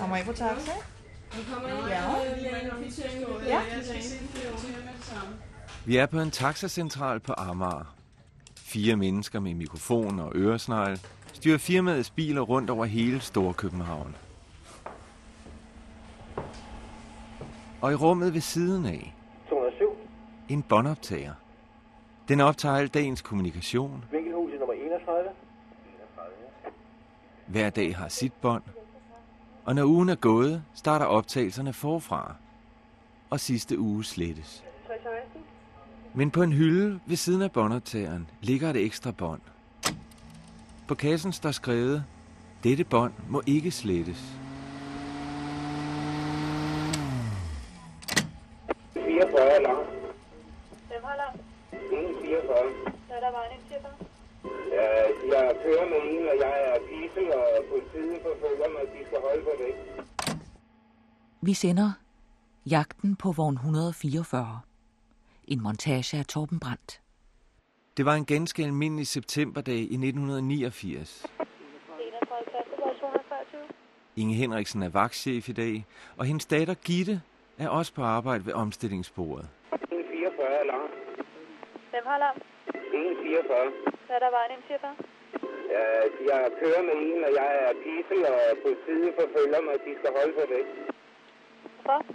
Kommer I på taxa? Ja. Ja. Vi er på en taxacentral på Amager. Fire mennesker med mikrofon og øresnegl styrer firmaets biler rundt over hele Storkøbenhavn. Og i rummet ved siden af 207, en båndoptager. Den optager al dagens kommunikation. vinkelhuset nummer 31. Hver dag har sit bånd. Og når ugen er gået, starter optagelserne forfra. Og sidste uge slettes. Men på en hylde ved siden af båndoptageren ligger et ekstra bånd. På kassen står skrevet, dette bånd må ikke slettes. Kører med en, og jeg er gissel, og politiet forfølger mig, de skal holde på væk. Vi sender Jagten på vogn 144. En montage af Torben Brandt. Det var en ganske almindelig septemberdag i 1989. 31 klasse, var 240. Inge Henriksen er vagtchef i dag, og hendes datter Gitte er også på arbejde ved omstillingsbordet. 144 lang. Hvem har lang? 144. Der er der vejen ind til dig. Ja, jeg kører med en, og jeg er gissel, og politiet forfølger mig, de skal holde på væk. Hvorfor?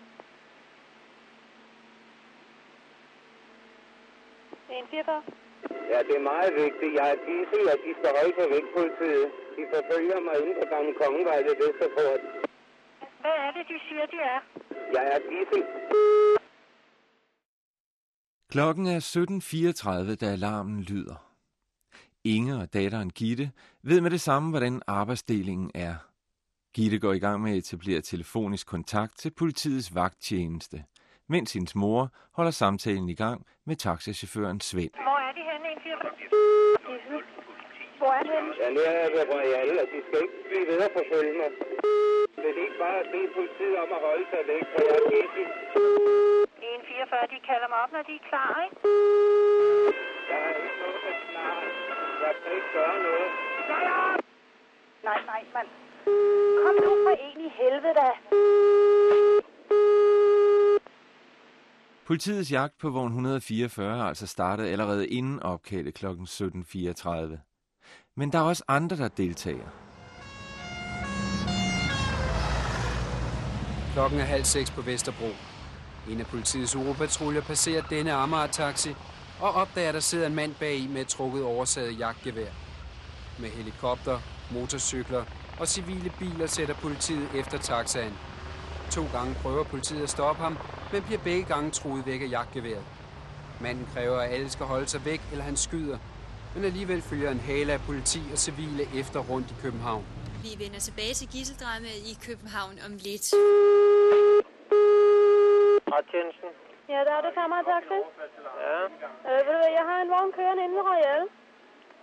144. Ja, det er meget vigtigt. Jeg er gissel, og de skal holde på væk, politiet. De forfølger mig inde på Gamle Kongevej ved Vesterport. Hvad er det, de siger, de er? Jeg er gissel. Klokken er 17.34, da alarmen lyder. Inge og datteren Gitte ved med det samme, hvordan arbejdsdelingen er. Gitte går i gang med at etablere telefonisk kontakt til politiets vagttjeneste, mens hendes mor holder samtalen i gang med taxachaufføren Svend. Hvor er de henne, 144? Hvor er de henne? Ja, nu er jeg ved Royal, og de skal ikke blive ved at forfølge mig. Vil ikke bare bede politiet om at holde sig væk, for jeg er gissel. 144, de kalder mig op, når de er klar, ikke? Jeg har ikke noget at klare. Jeg kan ikke gøre noget. Nej, nej, mand. Kom nu for en i helvede da. Politiets jagt på vogn 144 er altså startet allerede inden opkaldet kl. 17.34. Men der er også andre, der deltager. Klokken er halv seks på Vesterbro. En af politiets uropatruljer passerer denne Amager-taxi og opdager, at der sidder en mand bag i med et trukket oversaget jagtgevær. Med helikopter, motorcykler og civile biler sætter politiet efter taxaen. To gange prøver politiet at stoppe ham, men bliver begge gange truet væk af jagtgeværet. Manden kræver, at alle skal holde sig væk, eller han skyder. Men alligevel følger en hale af politi og civile efter rundt i København. Vi vender tilbage til gisseldramaet i København om lidt. Retjenesten? Ja, der er det samme taxa. Ja. Øh, ved du hvad, jeg har en vogn kørende inde ved Royal.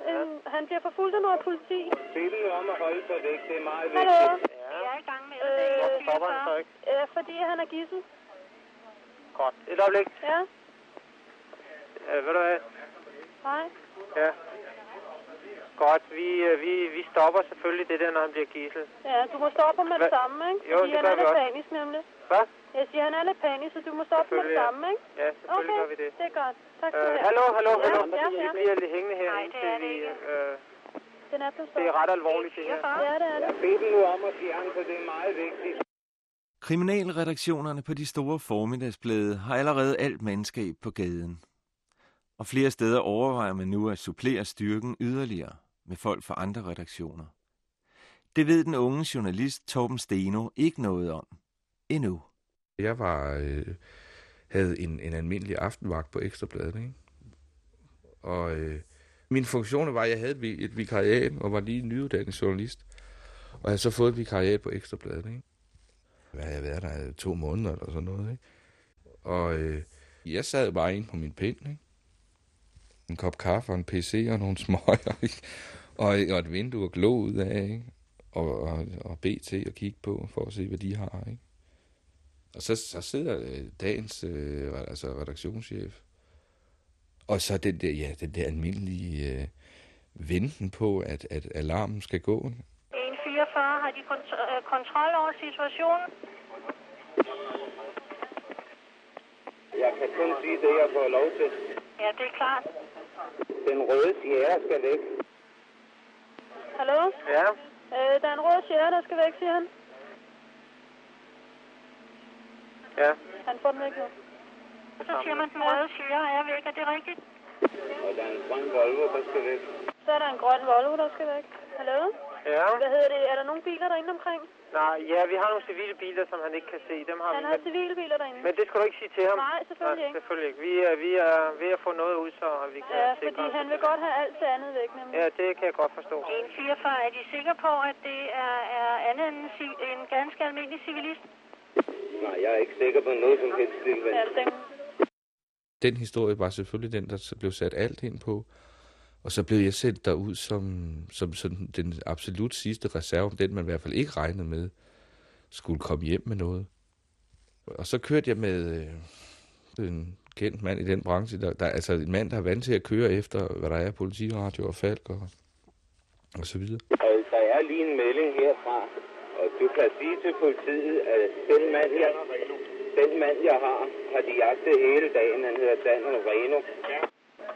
Øh, han bliver forfulgt af noget politi. Bed dem om at holde sig væk. Det er meget Hallo? vigtigt. Ja. Jeg er i gang med det. Stopper han så ikke? Øh, fordi han er gissel. Godt. Et øjeblik. Ja, Øh, ved du hvad? hej. Ja. Godt. Vi, øh, vi, vi stopper selvfølgelig det der, når han bliver gissel. Ja, du må stoppe med det Hvad? samme, ikke? Jo, Fordi det han gør er vi også. panisk, nemlig. Hvad? Jeg siger, han er lidt panisk, så du må stoppe med det ja. samme, ikke? Ja, selvfølgelig Okay, gør vi det. det er godt. Tak skal du Øh, have. hallo, hallo, Ja, hallo. ja, Vi ja. bliver lidt hængende her, Nej, det er det vi... ikke. Øh, Den er blevet det er ret alvorligt, det her. Ja, det er det. Jeg bed dem nu om at fjerne, så det er meget vigtigt. Kriminalredaktionerne på de store formiddagsblade har allerede alt mandskab på gaden. Og flere steder overvejer man nu at supplere styrken yderligere med folk fra andre redaktioner. Det ved den unge journalist Torben Steno ikke noget om. Endnu. Jeg var, øh, havde en, en almindelig aftenvagt på Ekstrabladet, ikke? Og øh, min funktion var, at jeg havde et, vikariat, og var lige nyuddannet journalist. Og havde så fået et vikariat på Ekstrabladet, ikke? Hvad havde jeg været der? Øh, to måneder eller sådan noget, ikke? Og øh, jeg sad bare inde på min pind, ikke? En kop kaffe og en PC og nogle smøger, ikke? Og, og et vindue at glå ud af, ikke? Og, og, og BT at kigge på, for at se, hvad de har, ikke? Og så, så sidder øh, dagens øh, altså redaktionschef, og så den der, ja, den der almindelige øh, venten på, at, at alarmen skal gå. 144, 44. Har de kont- øh, kontrol over situationen? Jeg kan kun sige det, jeg får lov til. Ja, det er klart. Den røde sierra skal væk. Hallo? Ja. Øh, der er en rød sjære, der skal væk, siger han. Ja. Han får den væk nu. Så siger man, den røde sjære er væk. Er det rigtigt? Og der er en grøn Volvo, der skal væk. Så er der en grøn Volvo, der skal væk. Hallo? Ja. Hvad hedder det? Er der nogle biler derinde omkring? Nej, ja, vi har nogle civile biler, som han ikke kan se. Dem har Han vi. har civile biler derinde. men det skal du ikke sige til ham. Nej, selvfølgelig Nej, ikke. selvfølgelig ikke. Vi er, vi er ved at få noget ud, så vi kan Ja, fordi os. han vil godt have alt det andet væk, nemlig. Ja, det kan jeg godt forstå. En 44, er de sikre på, at det er, er andet end en ganske almindelig civilist? Nej, jeg er ikke sikker på noget som helst. Den, Den historie var selvfølgelig den, der så blev sat alt ind på. Og så blev jeg sendt derud som, som sådan den absolut sidste reserve, den man i hvert fald ikke regnede med, skulle komme hjem med noget. Og så kørte jeg med øh, en kendt mand i den branche, der, der, altså en mand, der er vant til at køre efter, hvad der er, politiradio og falk og, og så videre. Og der er lige en melding herfra, og du kan sige til politiet, at den mand, jeg, den mand, jeg har, har de jagtet hele dagen. Han hedder Dan Reno.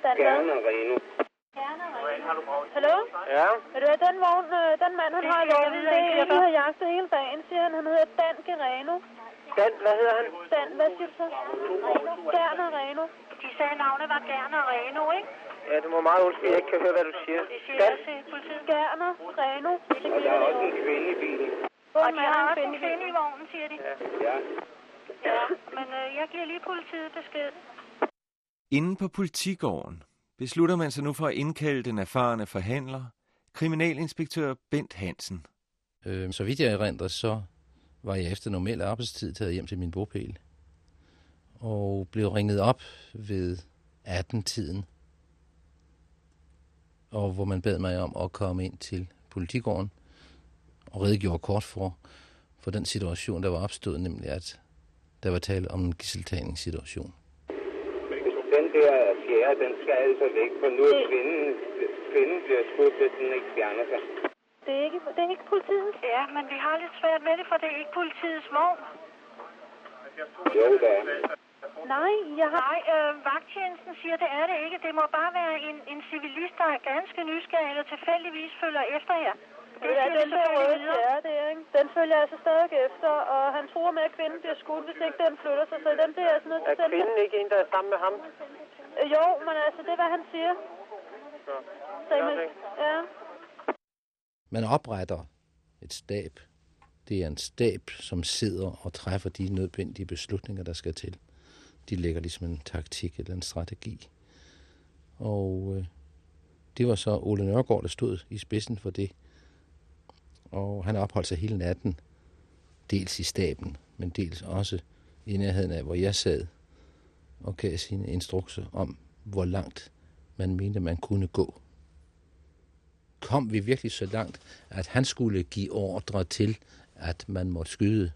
Dan Gerne Reno. Hallo? Ja. Ved du hvad, den vogn, øh, den mand, han har i vognen, det er en, vi har jagtet hele dagen, siger han. Han hedder Dan Gereno. Dan, hvad hedder han? Dan, hvad siger du så? Gerner Reno. De sagde, navnet var Gerner Reno, ikke? Ja, du må meget undskylde, jeg ikke kan høre, hvad du siger. Det siger jeg til politiet. Reno. Og der er også en kvinde i bilen. Og de har også en kvinde i vognen, siger de. Ja. Ja, men øh, jeg giver lige politiet besked. Inde på politigården beslutter man sig nu for at indkalde den erfarne forhandler, kriminalinspektør Bent Hansen. Øh, så vidt jeg erindrer, så var jeg efter normal arbejdstid taget hjem til min bopæl. Og blev ringet op ved 18-tiden. Og hvor man bad mig om at komme ind til politigården og redegjorde kort for, for den situation, der var opstået, nemlig at der var tale om en gisseltagningssituation. Den der fjerde, den skal altså væk, for nu er kvinden, kvinden bliver skudt, hvis den ikke fjerner sig. Det er ikke, det er ikke politiet. Ja, men vi har lidt svært med det, for det er ikke politiets vogn. Jo, der er. Nej, jeg har... Nej, øh, vagttjenesten siger, det er det ikke. Det må bare være en, en civilist, der er ganske nysgerrig eller tilfældigvis følger efter jer. Det er den der røde ja, det er, ikke? Den følger altså stadig efter, og han tror med, at kvinden bliver skudt, hvis ikke den flytter sig. Så den bliver altså nødt til Er at sende... kvinden ikke en, der er sammen med ham? Øh, Jo, men altså, det er, hvad han siger. Så, men, okay. ja. Man opretter et stab. Det er en stab, som sidder og træffer de nødvendige beslutninger, der skal til. De lægger ligesom en taktik eller en strategi. Og øh, det var så Ole Nørgaard, der stod i spidsen for det. Og han opholdt sig hele natten, dels i staben, men dels også i nærheden af, hvor jeg sad og gav sine instrukser om, hvor langt man mente, man kunne gå kom vi virkelig så langt, at han skulle give ordre til, at man måtte skyde.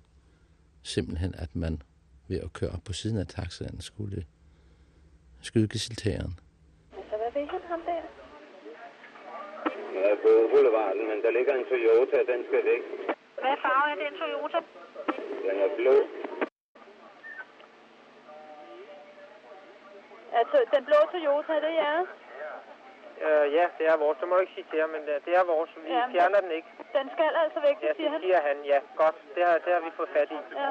Simpelthen, at man ved at køre op på siden af taxaen skulle skyde gisseltageren. Altså, hvad vil han ham der? Jeg er på boulevarden, men der ligger en Toyota, den skal væk. Hvad farve er den Toyota? Den er blå. Altså, den blå Toyota, det er jeres? Øh, ja, det er vores. Det må du ikke sige til ham, men øh, det er vores. Vi Ja, fjerner den ikke. Den skal altså væk, Ja, det siger det han. siger han. Ja, godt. Det har, det har vi fået fat i. Ja.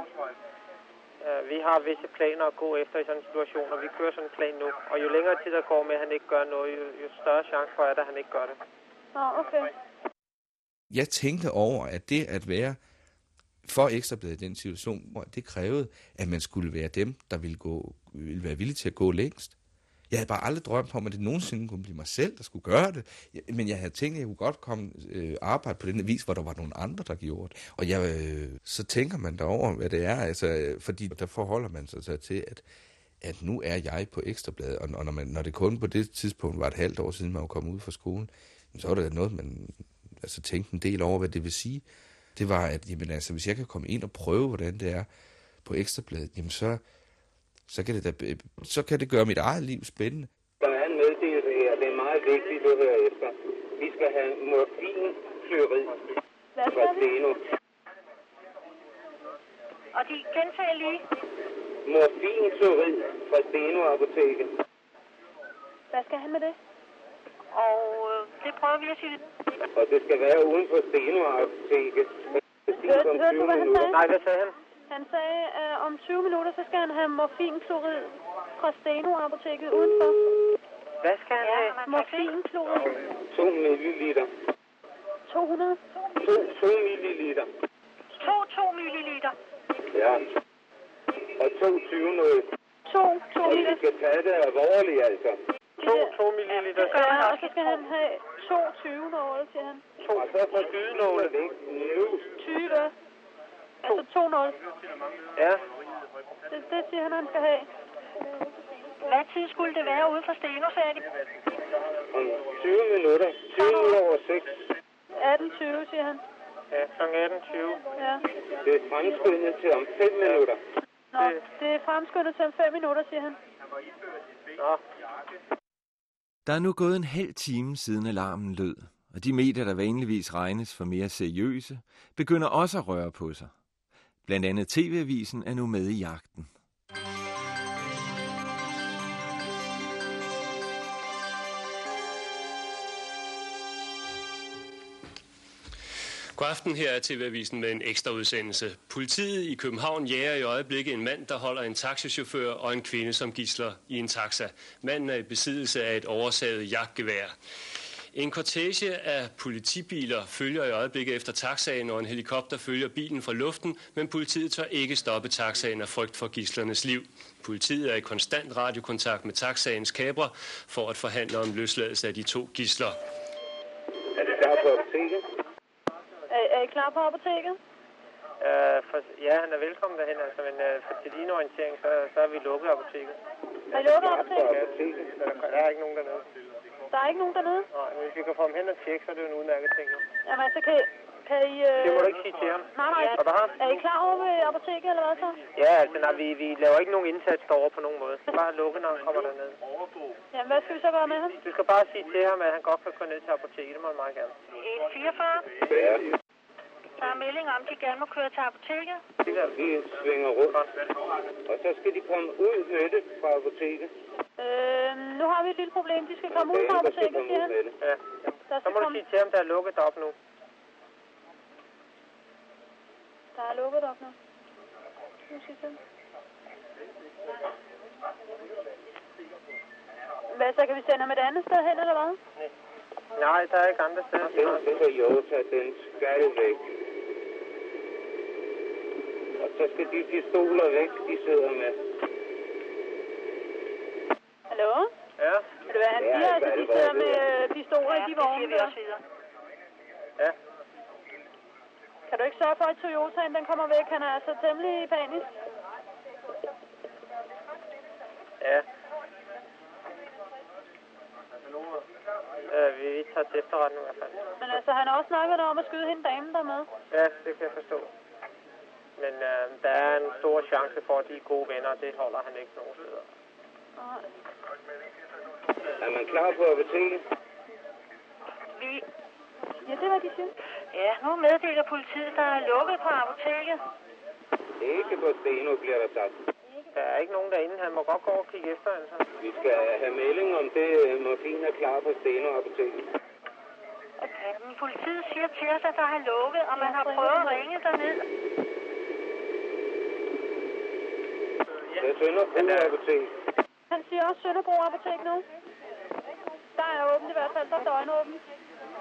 Øh, vi har visse planer at gå efter i sådan en situation, og vi kører sådan en plan nu. Og jo længere tid der går med, at han ikke gør noget, jo, jo større chance for er der, at han ikke gør det. Nå, okay. Jeg tænkte over, at det at være for ekstrabladet i den situation, hvor det krævede, at man skulle være dem, der ville, gå, ville være villige til at gå længst. Jeg havde bare aldrig drømt om, at det nogensinde kunne blive mig selv, der skulle gøre det. Men jeg havde tænkt, at jeg kunne godt komme øh, arbejde på den vis, hvor der var nogle andre, der gjorde det. Og jeg, øh, så tænker man derover, hvad det er. Altså, øh, fordi der forholder man sig så til, at, at nu er jeg på ekstrabladet. Og, og når, man, når det kun på det tidspunkt var et halvt år siden, man var kommet ud fra skolen, så var det noget, man altså, tænkte en del over, hvad det vil sige. Det var, at jamen, altså, hvis jeg kan komme ind og prøve, hvordan det er på ekstrabladet, jamen så, så kan det, da, så kan det gøre mit eget liv spændende. Der er en meddelelse her, det er meget vigtigt, du hører efter. Vi skal have morfinflyveri. Hvad fra? Steno. Og de gentager lige. Morfinklorid fra Steno Apoteket. Hvad skal han med det? Og øh, det prøver vi at sige. Og det skal være uden for Steno Apoteket. Hørte, hørte du, hvad han sagde? Nej, hvad sagde han? Han sagde, at om 20 minutter, så skal han have morfinklorid fra Steno-apoteket udenfor. Hvad skal han have? Morfinklorid. 2 milliliter. 200. 2, 2 milliliter. 2, 2 milliliter. Ja. Og 22 noget. 2, 2 Og vi milliliter. skal tage det alvorligt, altså. 2, 2 milliliter. Ja, og så skal han have 22 nåle, siger han. Og så får gydenåle væk nu. 20. Altså 2 nåle. Ja. Det, det siger han, han skal have. Hvad tid skulle det være ude for Steno, sagde de? Om 20 minutter. 20 minutter over 6. 18.20, siger han. Ja, kl. 18.20. Ja. Det er fremskyndet til om 5 minutter. Nå, det er fremskyndet til om 5 minutter, siger han. Nå. Der er nu gået en halv time siden alarmen lød, og de medier, der vanligvis regnes for mere seriøse, begynder også at røre på sig. Blandt andet TV-avisen er nu med i jagten. God aften, her er TV-avisen med en ekstra udsendelse. Politiet i København jager i øjeblikket en mand, der holder en taxichauffør og en kvinde som gisler i en taxa. Manden er i besiddelse af et oversaget jagtgevær. En kortege af politibiler følger i øjeblikket efter taxaen, og en helikopter følger bilen fra luften, men politiet tør ikke stoppe taxaen af frygt for gislernes liv. Politiet er i konstant radiokontakt med taxaens kabre for at forhandle om løsladelse af de to gisler. Er det der på apoteket? Er, er I klar på apoteket? Uh, for, ja, han er velkommen derhen, altså, men uh, for til din orientering, så, så er vi lukket apoteket. Har I lukket apoteket? Ja, der, der er ikke nogen dernede. Der er ikke nogen dernede? Nej, men hvis vi kan få ham hen og tjekke, så er det jo en udmærket ting. Jamen, så kan, kan I... Øh... Det må du ikke sige til ham. Nej, nej. Hvad har? Er I klar over ved apoteket, eller hvad så? Ja, altså, nej, vi, vi laver ikke nogen indsats derovre på nogen måde. Bare lukke, når han kommer derned. Jamen, hvad skal vi så gøre med ham? Du skal bare sige til ham, at han godt kan gå ned til apoteket. Det må han meget gerne. 144. Ja. Der er melding om, at de gerne må køre til apoteket. Vi svinger rundt. Og så skal de komme ud med det fra apoteket. Øh, nu har vi et lille problem. De skal komme ud fra Der skal apoteket, siger ud han. med det. Ja. Der Så skal må du sige til ham, der er lukket op nu. Der er lukket op nu. Nu skal jeg se. Hvad, så kan vi sende ham et andet sted hen, eller hvad? Nej, der er ikke andre steder. Den, den Toyota, den skal væk. Og så skal de pistoler væk, de sidder med. Hallo? Ja. Ved du hvad, han Ja, siger, altså, de det, sidder med er det? øh, pistoler i de vogne der. Ja. Kan du ikke sørge for, at Toyotaen den kommer væk? Han er altså temmelig panisk. Ja. Øh, vi, vi tager til efterretning i hvert fald. Men altså, han har også snakket om at skyde hende damen der med. Ja, det kan jeg forstå. Men øh, der er en stor chance for, at de er gode venner, og det holder han ikke nogen steder. Nej. Er man klar på apoteket? Vi... Ja, det var de synes. Ja, nu meddeler politiet, der er lukket på apoteket. Ikke på Steno, bliver der sagt. Der er ikke nogen derinde. Han må godt gå over og kigge efter, altså. Vi skal have melding om det øh, morfin er klar på Steno apoteket. Okay. Politiet siger til os, at der er lukket, og man har prøvet at ringe derned. Det er Sønderbro apotek. Han siger også Sønderbro Apotek nu. Der er åbent i hvert fald, der er døgnåbent.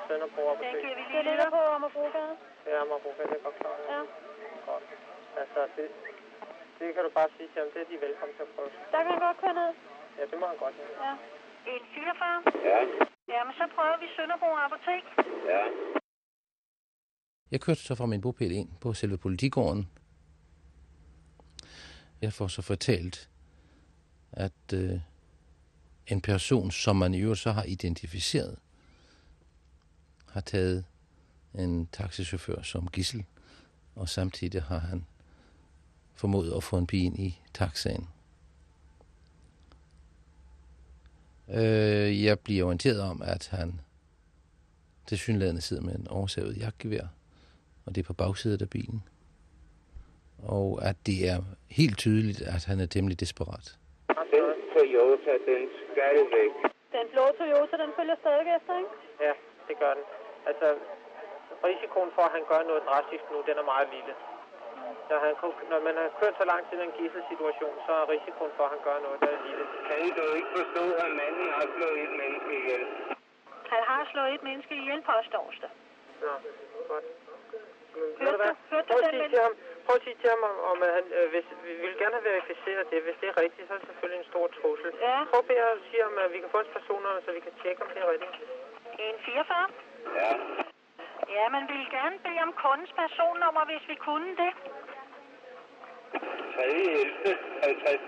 Sønderbro Den Apotek. giver vi lige Det ligger på Amagerbrogade. Ja, må bruge det er godt klar. Ja. Godt. Altså, det, det kan du bare sige til ham. Det er de velkommen til at prøve. Der kan han godt køre ned. Ja, det må han godt. Ja. Ja. 144. Ja, Jamen, så prøver vi Sønderbro Apotek. ja. Jeg kørte så fra min bopæl ind på selve politigården. Jeg får så fortalt, at øh, en person, som man i øvrigt så har identificeret, har taget en taxichauffør som gissel, og samtidig har han formået at få en pige ind i taxaen. Øh, jeg bliver orienteret om, at han til synlædende sidder med en oversavet jagtgevær, og det er på bagsædet af bilen. Og at det er helt tydeligt, at han er temmelig desperat. Den Toyota, den skal væk. Den blå Toyota, den følger stadig efter, ikke? Ja, det gør den. Altså, risikoen for, at han gør noget drastisk nu, den er meget lille. Når, han, når man har kørt så lang tid med en gisselsituation, så er risikoen for, at han gør noget, der er lille. Kan I dog ikke forstå, at manden har slået et menneske ihjel? Han har slået et menneske ihjel, påstås det. Nå, godt. Hørte du du- hørte du Prøv at sige til ham, prøv at sige til ham, om, om at han, øh, hvis, vi vil gerne have verificeret det. Hvis det er rigtigt, så er det selvfølgelig en stor trussel. Ja. Prøv at bede at sige ham, at vi kan få hans personnummer, så vi kan tjekke, om det er rigtigt. En 44? Ja. Ja, man ville gerne bede om kundens personnummer, hvis vi kunne det. 3. 11. 50.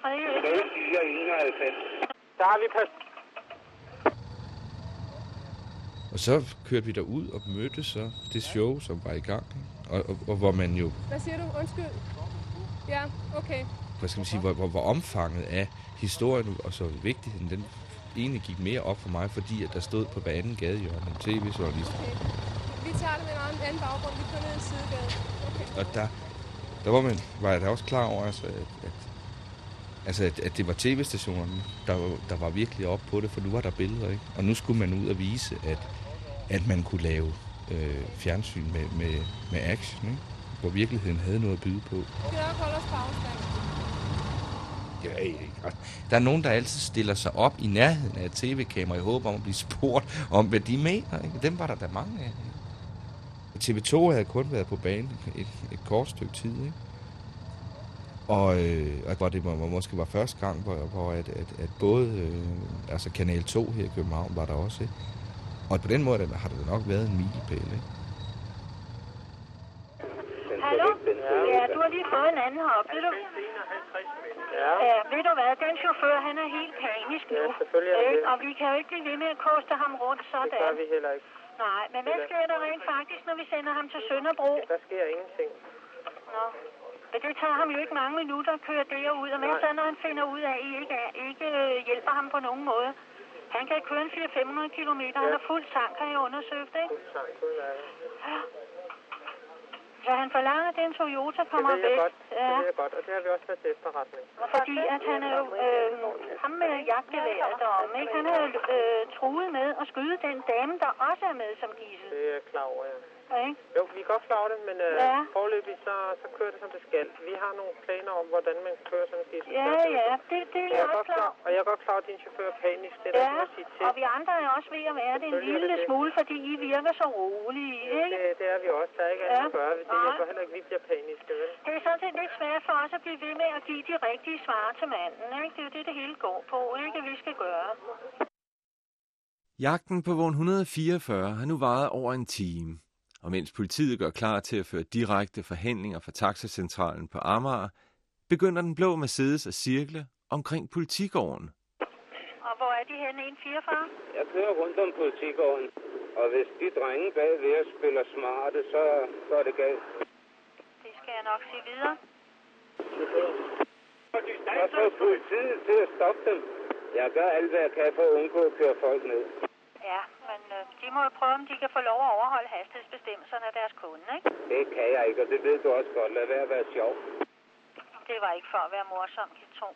3. 04. 91. Der har vi pas... Og så kørte vi derud og mødte så det show, som var i gang. Og, og, og hvor man jo, Hvad siger du? Undskyld. Ja, okay. hvad skal man sige, hvor, hvor, hvor omfanget af historien og så vigtigheden, den egentlig gik mere op for mig, fordi at der stod på hver anden gadehjørne en tv-journalist. okay. Vi tager det med en anden- anden baggrund. Vi kører ned en sidegade. Okay. Og der, der var, man, var jeg da også klar over, altså, at, at, altså, at, at det var tv-stationerne, der, var- der var virkelig op på det, for nu var der billeder, ikke? Og nu skulle man ud og vise, at, at man kunne lave øh, fjernsyn med, med, med action, ikke? hvor virkeligheden havde noget at byde på. Skal nok holde os på. Ja, ikke. Der er nogen, der altid stiller sig op i nærheden af et tv-kamera i håb om at blive spurgt om, hvad de mener. Ikke? Dem var der da mange af. Ikke? TV2 havde kun været på banen et, et kort stykke tid. Ikke? Og, øh, og hvor det må, må- måske var første gang, hvor, hvor at, at, at både øh, altså Kanal 2 her i København var der også. Ikke? Og på den måde har det nok været en milepæl. Ikke? Hallo? Ja, du har lige fået en anden hop, ved du? Ja. Ja, ved du hvad, den chauffør, han er helt panisk nu. Ja, selvfølgelig er Ikke? det. Og vi kan jo ikke blive ved med at koste ham rundt Det gør sådan. vi heller ikke. Nej, men hvad sker der rent faktisk, når vi sender ham til Sønderbro? Der sker ingenting. Nå. Men det tager ham jo ikke mange minutter at køre derud, og mens Nej. når han finder ud af, at I ikke, er, ikke øh, hjælper ham på nogen måde. Han kan køre en 400-500 km, han har fuld tank, har jeg undersøgt, ikke? Nej, det er Ja. Så han forlanger, at den Toyota det kommer ved jeg væk. godt. Det Ja. ved jeg godt, og det har vi også været til efterretning. Fordi at han er jo, øh, ham med jagtgeværet deromme, ikke? Han er jo øh, truet med at skyde den dame, der også er med som gissel. Det er jeg klar over, ja. Ikke? Jo, vi er godt klar over det, men øh, Ja. forløbig så, så kører det, som det skal. Vi har nogle planer om, hvordan man kan køre sådan en. Ja, ja, det, det er jeg jeg er også godt klar. klar. Og jeg er godt klar, at din chauffør er panisk. Det er Ja, sige til. og vi andre er også ved at være det en er lille det. smule, fordi I virker så rolige, ikke? Det, det er vi også. Der er ikke andet Ja. at gøre. Det hjælper heller ikke, vi bliver paniske, vel? Det er sådan set lidt svært for os at blive ved med at give de rigtige svar til manden, ikke? Det er jo det, det hele går på, ikke? Vi skal gøre. Jagten på vogn 144 har nu varet over en time, og mens politiet gør klar til at føre direkte forhandlinger fra taxacentralen på Amager, begynder den blå Mercedes at cirkle omkring politigården. Og hvor er de henne? 144? Jeg kører rundt om politigården, og hvis de drenge bag ved os spiller smarte, så, så er det galt. Det skal jeg nok sige videre. Jeg får politiet til at stoppe dem. Jeg gør alt, hvad jeg kan for at undgå at køre folk ned. Øh, de må jo prøve, om de kan få lov at overholde hastighedsbestemmelserne af deres kunde, ikke? Det kan jeg ikke, og det ved du også godt. Lad være at være sjov. Det var ikke for at være morsom, de to.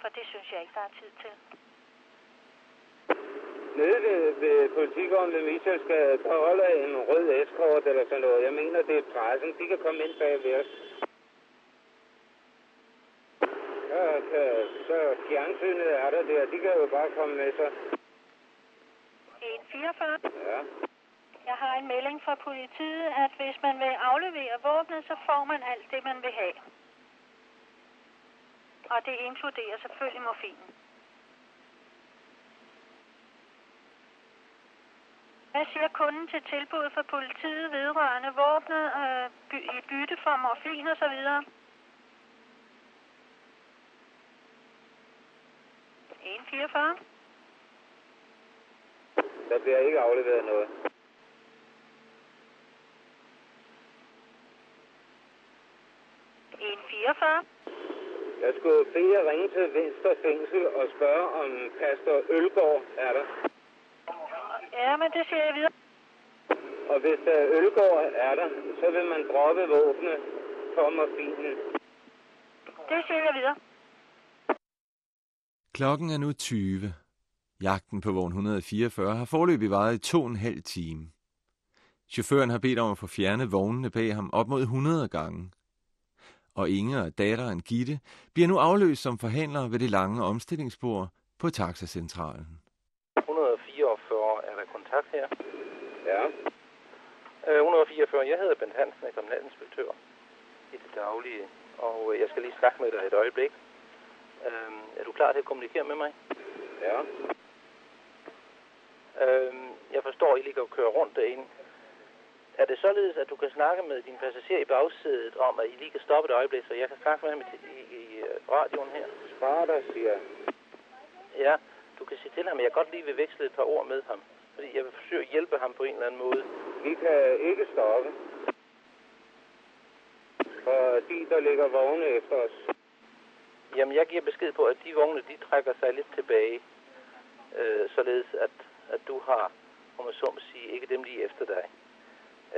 For det synes jeg ikke, der er tid til. Nede ved, ved politigården ved Michelsgade, der holder en rød eskort eller sådan noget. Jeg mener, det er pressen. De kan komme ind bag ved os. Så, kan, så fjernsynet er der der. De kan jo bare komme med sig. 144? Ja. Jeg har en melding fra politiet, at hvis man vil aflevere våbnet, så får man alt det, man vil have. Og det inkluderer selvfølgelig morfinen. Hvad siger kunden til tilbuddet fra politiet vedrørende våbnet øh, by- i bytte for morfin og så videre? 144? Der bliver ikke afleveret noget. En 44? Jeg skulle bede jer ringe til Venstre Fængsel og spørge, om Pastor Ølgaard er der. Ja, men det siger jeg videre. Og hvis uh, Ølgaard er der, så vil man droppe våbne for morfinen. Det siger jeg videre. Klokken er nu 20. Jagten på vogn 144 har forløbig varet i to og en halv time. Chaufføren har bedt om at få fjernet vognene bag ham op mod 100 gange. Og Inger og datteren Gitte bliver nu afløst som forhandlere ved det lange omstillingsspor på taxacentralen. 144 er der kontakt her. Ja. Øh, 144, jeg hedder Bent Hansen, er kriminalinspektør i det daglige, og øh, jeg skal lige snakke med dig et øjeblik. Øh, er du klar til at kommunikere med mig? Ja. Øh, jeg forstår, at I ligger og kører rundt derinde. Er det således, at du kan snakke med din passager i bagsædet om, at I lige kan stoppe et øjeblik, så jeg kan snakke med ham i, i, i øh, radioen her? Spar dig, siger. Ja, du kan sige til ham, at jeg godt lige vil veksle et par ord med ham. Fordi jeg vil forsøge at hjælpe ham på en eller anden måde. Vi kan ikke stoppe. Fordi der ligger vogne efter os. Jamen, jeg giver besked på, at de vogne, de trækker sig lidt tilbage. Øh, således at, at du har, om man så må sige, ikke dem lige efter dig.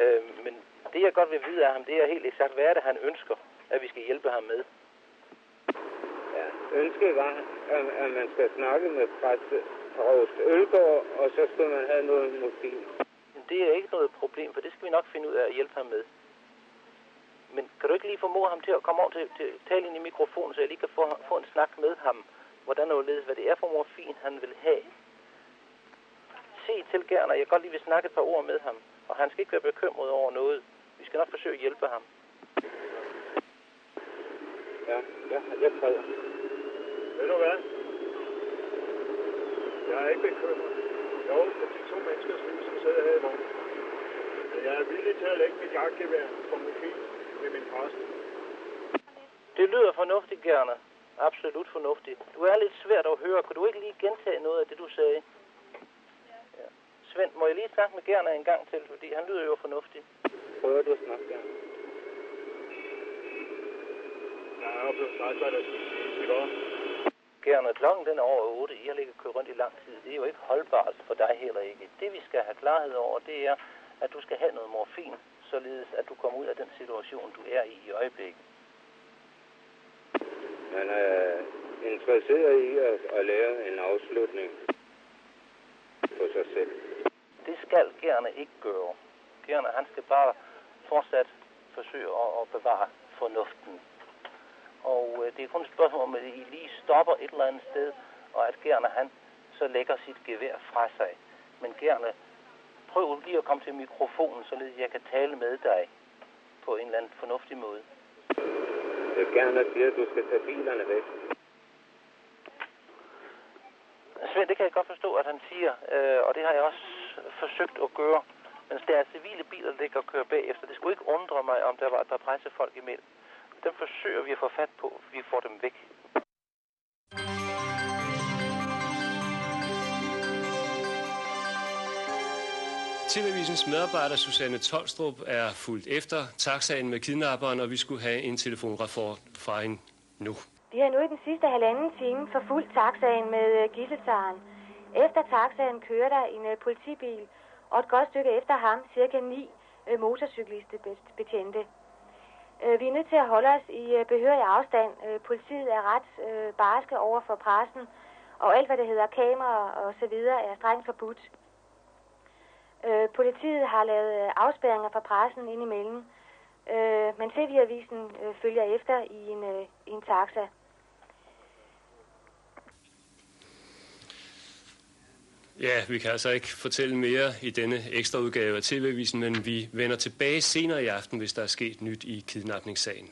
Øh, men det, jeg godt vil vide af ham, det er helt eksakt, hvad er det, han ønsker, at vi skal hjælpe ham med. Ja, ønsket var, at, at man skal snakke med præst Prost Ølgaard, og så skal man have noget morfin. Men det er ikke noget problem, for det skal vi nok finde ud af at hjælpe ham med. Men kan du ikke lige formå ham til at komme over til, til tale ind i mikrofonen, så jeg lige kan få, få en snak med ham, hvordan og hvad det er for morfin, han vil have. Se til gerne, jeg godt lige vil snakke et par ord med ham, og han skal ikke være bekymret over noget. Vi skal nok forsøge at hjælpe ham. Ja, ja, jeg træder. Ved du hvad? Jeg er ikke bekymret. Jo, for de to menneskers liv, som sidder her i. Men jeg er villig til at lægge mit jagtgevær på morfin med min præst. Det lyder fornuftigt, gerne. Absolut fornuftigt. Du er lidt svært at høre. Kunne du ikke lige gentage noget af det, du sagde? Svend, må jeg lige snakke med Gerner en gang til, fordi han lyder jo fornuftig. Prøver du at snakke gerne? Jeg er blevet sagt, hvad der skal siges, ikke også? Gerner, klokken den er over 8. I har ligget kørt rundt i lang tid. Det er jo ikke holdbart for dig heller ikke. Det vi skal have klarhed over, det er, at du skal have noget morfin, således at du kommer ud af den situation, du er i i øjeblikket. Man er interesseret i at, at lave en afslutning på sig selv. Det skal Gerne ikke gøre. Gerne, han skal bare fortsat forsøge at, at bevare fornuften. Og øh, det er kun et spørgsmål om, at I lige stopper et eller andet sted, og at Gerne han så lægger sit gevær fra sig. Men Gerne, prøv lige at komme til mikrofonen, således jeg kan tale med dig på en eller anden fornuftig måde. Jeg vil gerne sige, at du skal tage bilerne væk. Svend, det kan jeg godt forstå, at han siger, øh, og det har jeg også forsøgt at gøre. Men der er civile biler, der ligger og kører bagefter. Det skulle ikke undre mig, om der var et par pressefolk imellem. Dem forsøger vi at få fat på. Vi får dem væk. TV-avisens medarbejder Susanne Tolstrup er fuldt efter taxaen med kidnapperen, og vi skulle have en telefonrapport fra hende nu. Vi har nu i den sidste halvanden time forfulgt taxaen med uh, gisseltaren. Efter taxaen kører der en øh, politibil, og et godt stykke efter ham cirka ni øh, uh, motorcyklistebetjente. Øh, vi er nødt til at holde os i øh, behørig afstand. Øh, politiet er ret øh, barske over for pressen, og alt hvad det hedder kamera og så videre er strengt forbudt. Øh, politiet har lavet øh, afspærringer fra pressen indimellem, øh, men TV-avisen øh, følger efter i en, øh, i en taxa. Ja, vi kan altså ikke fortælle mere i denne ekstra udgave af TV-avisen, men vi vender tilbage senere i aften, hvis der er sket nyt i kidnapningssagen.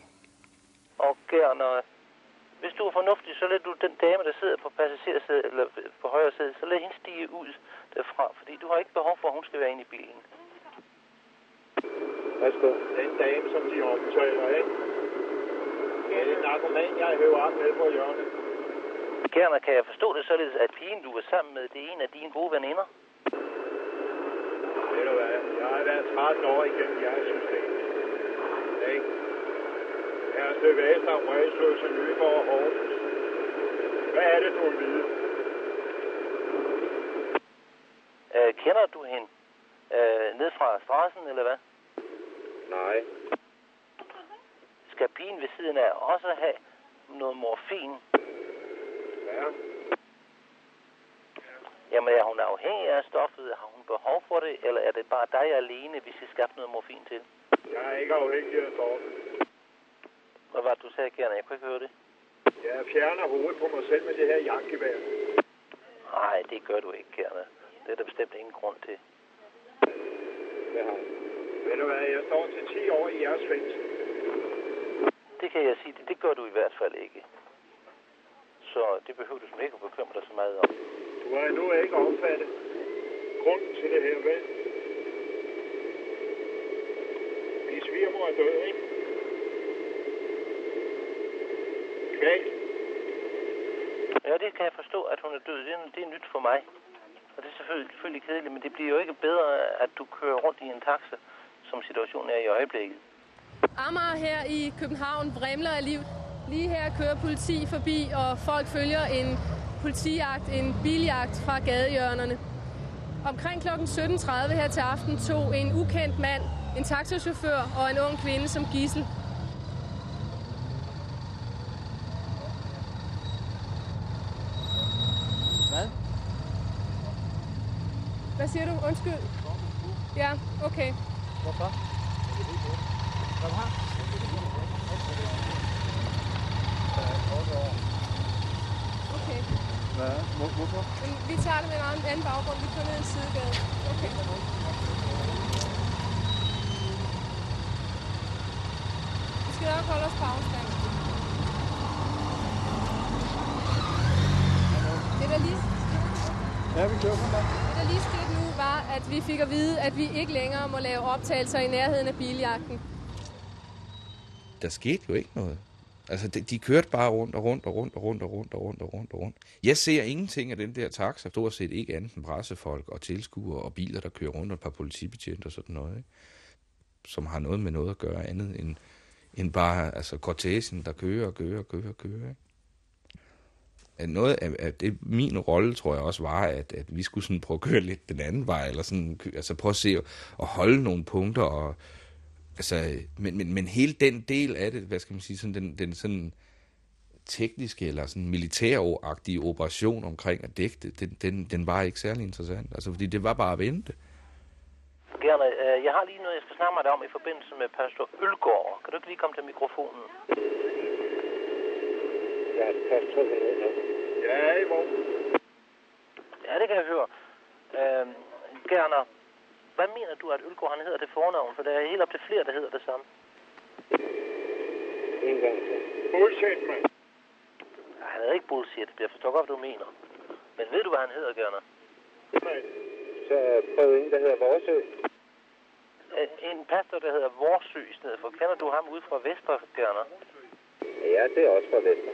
Og Gerner, hvis du er fornuftig, så lad du den dame, der sidder på passagersædet, eller på højre side, så lad hende stige ud derfra, fordi du har ikke behov for, at hun skal være inde i bilen. Værsgo. Den dame, som de omtaler, ikke? Det er en narkoman, jeg hører op med på hjørnet. Gerner, kan jeg forstå det således, at pigen, du er sammen med, det er en af dine gode veninder? Ved du hvad? Jeg har været 13 år igennem jeres system. Ikke? Jeg er Støv Vester, Røgsløs og Nyborg og Horsens. Hvad er det, du vil vide? Øh, kender du hende? Øh, ned fra strassen, eller hvad? Nej. Skal pigen ved siden af også have noget morfin? Ja. Jamen, er hun afhængig af stoffet? Har hun behov for det? Eller er det bare dig alene, vi skal skaffe noget morfin til? Jeg er ikke afhængig af stoffet. Hvad var det, du sagde, Gerne? Jeg kunne ikke høre det. Jeg fjerner hovedet på mig selv med det her jagtgevær. Nej, det gør du ikke, Gerne. Det er der bestemt ingen grund til. Har Ved du hvad, jeg står til 10 år i jeres fængsel. Det kan jeg sige, det, det gør du i hvert fald ikke. Så det behøver du ikke at bekymre dig så meget om. Du har endnu ikke opfattet grunden til det her, vel? Min svigermor er død, ikke? Kvalt. Ja, det kan jeg forstå, at hun er død. Det er, det er nyt for mig. Og det er selvfølgelig, selvfølgelig kedeligt, men det bliver jo ikke bedre, at du kører rundt i en taxa, som situationen er i øjeblikket. Amager her i København vrimler af liv. Lige her kører politi forbi, og folk følger en politijagt, en biljagt fra gadehjørnerne. Omkring kl. 17.30 her til aften tog en ukendt mand, en taxachauffør og en ung kvinde som gissel. Hvad? Hvad siger du? Undskyld. Ja, okay. Hvorfor? Kom her. Okay. Hvad? Hvor, hvorfor? Men vi tager det med en anden, anden baggrund. Vi kører ned en sidegade. Okay. Vi skal nok holde os på afstand. Det der lige, Ja, vi kører for mig. det der lige skete nu var, at vi fik at vide, at vi ikke længere må lave optagelser i nærheden af biljagten. der skete jo ikke noget. Altså, de, de kørte bare rundt og rundt og rundt og rundt og rundt og rundt og rundt og rundt. Jeg ser ingenting af den der taxa. Stort set ikke andet end pressefolk og tilskuere og biler, der kører rundt og et par politibetjente og sådan noget. Ikke? Som har noget med noget at gøre andet end, end bare altså, kortesen, der kører og kører og kører og kører. Ikke? At noget af, af det, min rolle, tror jeg også var, at, at vi skulle sådan prøve at køre lidt den anden vej, eller sådan, altså prøve at se og holde nogle punkter, og, altså, men, men, men hele den del af det, hvad skal man sige, sådan den, den sådan tekniske eller sådan militæragtige operation omkring at dække det, den, den, den var ikke særlig interessant. Altså, fordi det var bare at vente. Gerne, øh, jeg har lige noget, jeg skal snakke med dig om i forbindelse med pastor Ølgaard. Kan du ikke lige komme til mikrofonen? Ja, pastor. Ja, i morgen. Ja, det kan jeg høre. Øh, Gerner, hvad mener du, at Ølgaard han hedder det fornavn? For der er helt op til flere, der hedder det samme. En gang til. Bullshit, mand. Han er ikke bullshit. Jeg forstår godt, hvad du mener. Men ved du, hvad han hedder, Gerner? Nej. Så prøv en, der hedder Vorsø. Øh, En pastor, der hedder Vorsø i stedet for. Kender du ham ud fra Vester, Gerner? Ja, det er også fra Vester.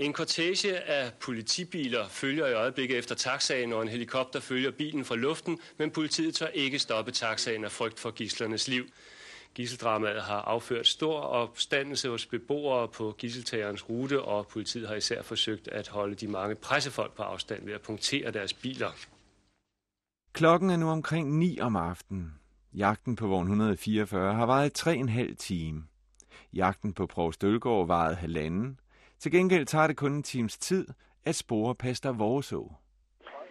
En kortege af politibiler følger i øjeblikket efter taxaen, og en helikopter følger bilen fra luften, men politiet tør ikke stoppe taxaen af frygt for gislernes liv. Gisseldramaet har afført stor opstandelse hos beboere på gisseltagerens rute, og politiet har især forsøgt at holde de mange pressefolk på afstand ved at punktere deres biler. Klokken er nu omkring 9 om aftenen. Jagten på vogn 144 har varet tre en halv time. Jagten på Provst Ølgaard varede halvanden. Til gengæld tager det kun en times tid at spore Pastor Vorså.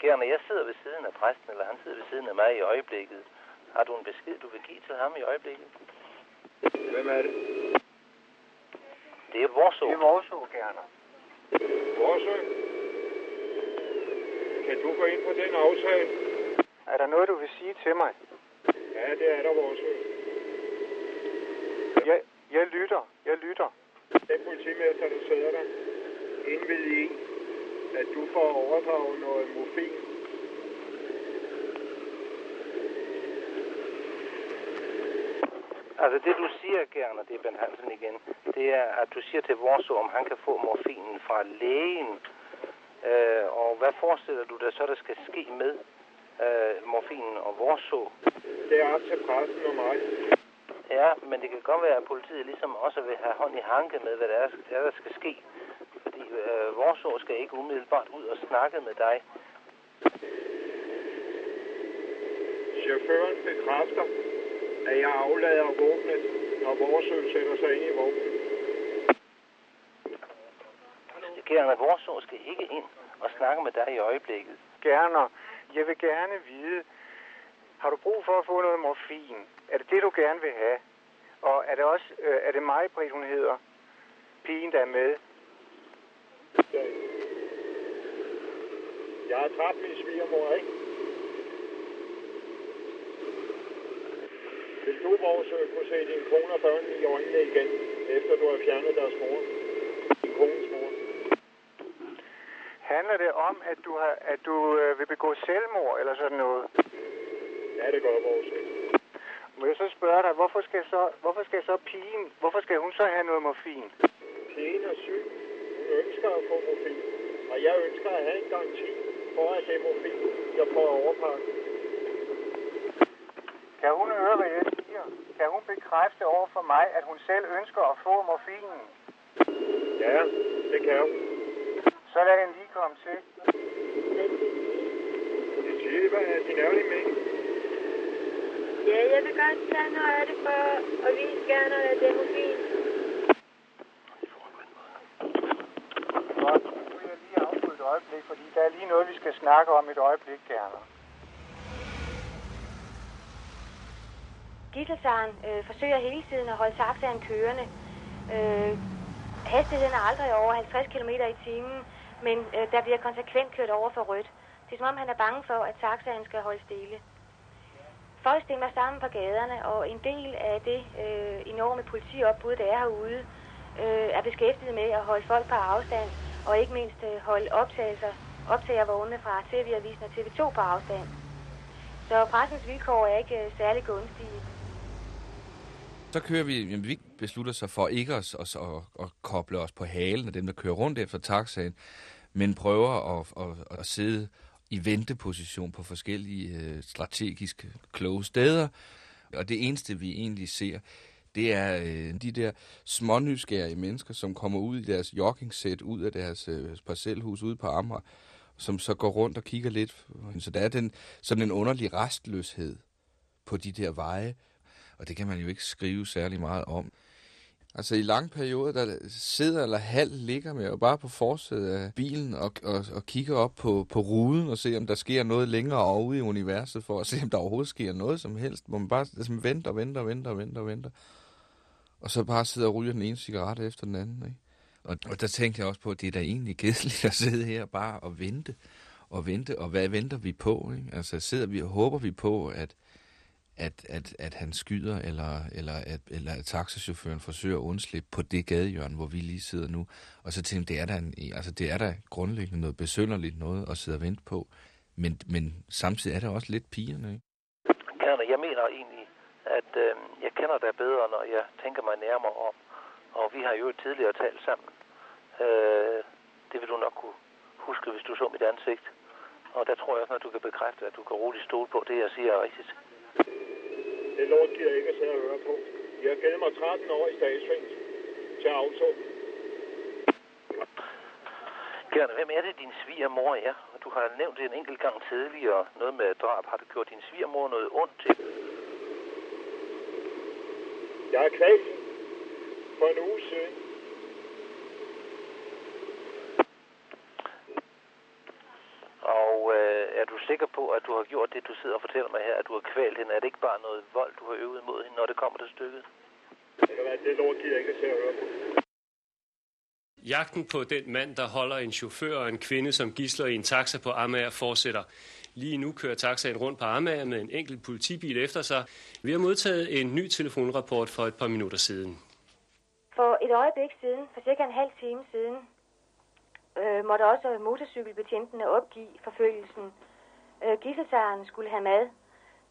Gerne, jeg sidder ved siden af præsten, eller han sidder ved siden af mig i øjeblikket. Har du en besked, du vil give til ham i øjeblikket? Hvem er det? Det er vores Det er vores ord, Gerner. Vorsø. Kan du gå ind på den aftale? Er der noget, du vil sige til mig? Ja, det er der, Vorsø. Jeg, jeg lytter. Jeg lytter. Den politimester, der sidder der, indved i, at du får overdraget noget morfin. Altså det du siger, Gerner, det er Bent Hansen igen, det er, at du siger til vores om han kan få morfinen fra lægen. Øh, og hvad forestiller du dig så, der skal ske med øh, morfinen og vores Det er op til pressen og mig. Ja, men det kan godt være, at politiet ligesom også vil have hånd i hanke med, hvad der, er, der, der skal ske. Fordi øh, vores skal ikke umiddelbart ud og snakke med dig. chaufføren bekræfter, at jeg aflader våbnet, når vores sætter sig ind i vognen. Gerner Vorså skal ikke ind og snakke med dig i øjeblikket. Gerner, jeg vil gerne vide, har du brug for at få noget morfin? Er det det, du gerne vil have? Og er det også, øh, er det mig, Britt, hun hedder? Pigen, der er med? Jeg har dræbt min svigermor, ikke? Vil du, vores kunne se din kone og børn i øjnene igen, efter du har fjernet deres mor? Din kones mor. Handler det om, at du, har, at du øh, vil begå selvmord eller sådan noget? Ja, det gør vores. Må jeg så spørge dig, hvorfor skal så, hvorfor skal så pigen, hvorfor skal hun så have noget morfin? Pigen er syg. Hun ønsker at få morfin. Og jeg ønsker at have en garanti for, at det er morfin, jeg får overpakket. Kan hun høre, hvad jeg siger? Kan hun bekræfte over for mig, at hun selv ønsker at få morfinen? Ja, det kan hun. Så lad den lige komme til. Det siger, hvad din ærlige mening? Ja, jeg vil godt tage noget af det for at vise gerne, at det er mobil. Godt, nu vil jeg lige afbryde et øjeblik, fordi der er lige noget, vi skal snakke om et øjeblik, Gerner. Gisselsaren øh, forsøger hele tiden at holde taxaen kørende. Øh, hastigheden er aldrig over 50 km i timen, men øh, der bliver konsekvent kørt over for rødt. Det er som om, han er bange for, at taxaen skal holde stille. Folk stemmer sammen på gaderne, og en del af det øh, enorme politiopbud, der er herude, øh, er beskæftiget med at holde folk på afstand, og ikke mindst øh, holde optagelser, optagervognene fra TV-avisen og TV2 på afstand. Så pressens vilkår er ikke øh, særlig gunstige. Så kører vi, jamen, vi beslutter sig for ikke at, at, at, at koble os på halen af dem, der kører rundt efter taxaen, men prøver at, at, at sidde i venteposition på forskellige øh, strategisk kloge steder. Og det eneste, vi egentlig ser, det er øh, de der smånysgerrige mennesker, som kommer ud i deres joggingsæt, ud af deres øh, parcelhus ude på Amager, som så går rundt og kigger lidt. Så der er den, sådan en underlig restløshed på de der veje, og det kan man jo ikke skrive særlig meget om. Altså i lange perioder, der sidder eller halv ligger med og bare på forsædet af bilen og, og, og kigger op på, på ruden og ser, om der sker noget længere over ude i universet, for at se, om der overhovedet sker noget som helst. Hvor man bare altså, venter, venter, venter, venter, venter. Og så bare sidder og ryger den ene cigaret efter den anden. Ikke? Og, og der tænkte jeg også på, at det er da egentlig kedeligt at sidde her bare og vente og vente. Og hvad venter vi på? Ikke? Altså sidder vi og håber vi på, at at, at, at han skyder, eller, eller, at, eller at taxachaufføren forsøger at undslippe på det gadehjørne, hvor vi lige sidder nu. Og så tænkte jeg, det er da, en, altså, det er da grundlæggende noget besønderligt noget at sidde og vente på. Men, men samtidig er det også lidt pigerne, ikke? Kerner, jeg mener egentlig, at øh, jeg kender dig bedre, når jeg tænker mig nærmere om. Og vi har jo tidligere talt sammen. Øh, det vil du nok kunne huske, hvis du så mit ansigt. Og der tror jeg også, at du kan bekræfte, at du kan roligt stole på, det jeg siger er rigtigt. Det lort giver ikke at sidde og høre på. Jeg har mig 13 år i statsfængsel til auto. Gerne, hvem er det, din svigermor er? Du har nævnt det en enkelt gang tidligere. Noget med drab. Har du gjort din svigermor noget ondt til? Jeg er kvalt for en uge siden. Og øh, er du sikker på, at du har gjort det, du sidder og fortæller mig her, at du har kvalt hende? Er det ikke bare noget vold, du har øvet mod hende, når det kommer til stykket? Det lort giver ikke at se og høre på. Jagten på den mand, der holder en chauffør og en kvinde som gisler i en taxa på Amager, fortsætter. Lige nu kører taxaen rundt på Amager med en enkelt politibil efter sig. Vi har modtaget en ny telefonrapport for et par minutter siden. For et øjeblik siden, for cirka en halv time siden, øh, måtte også motorcykelbetjentene opgive forfølgelsen. Øh, Gisseltageren skulle have mad,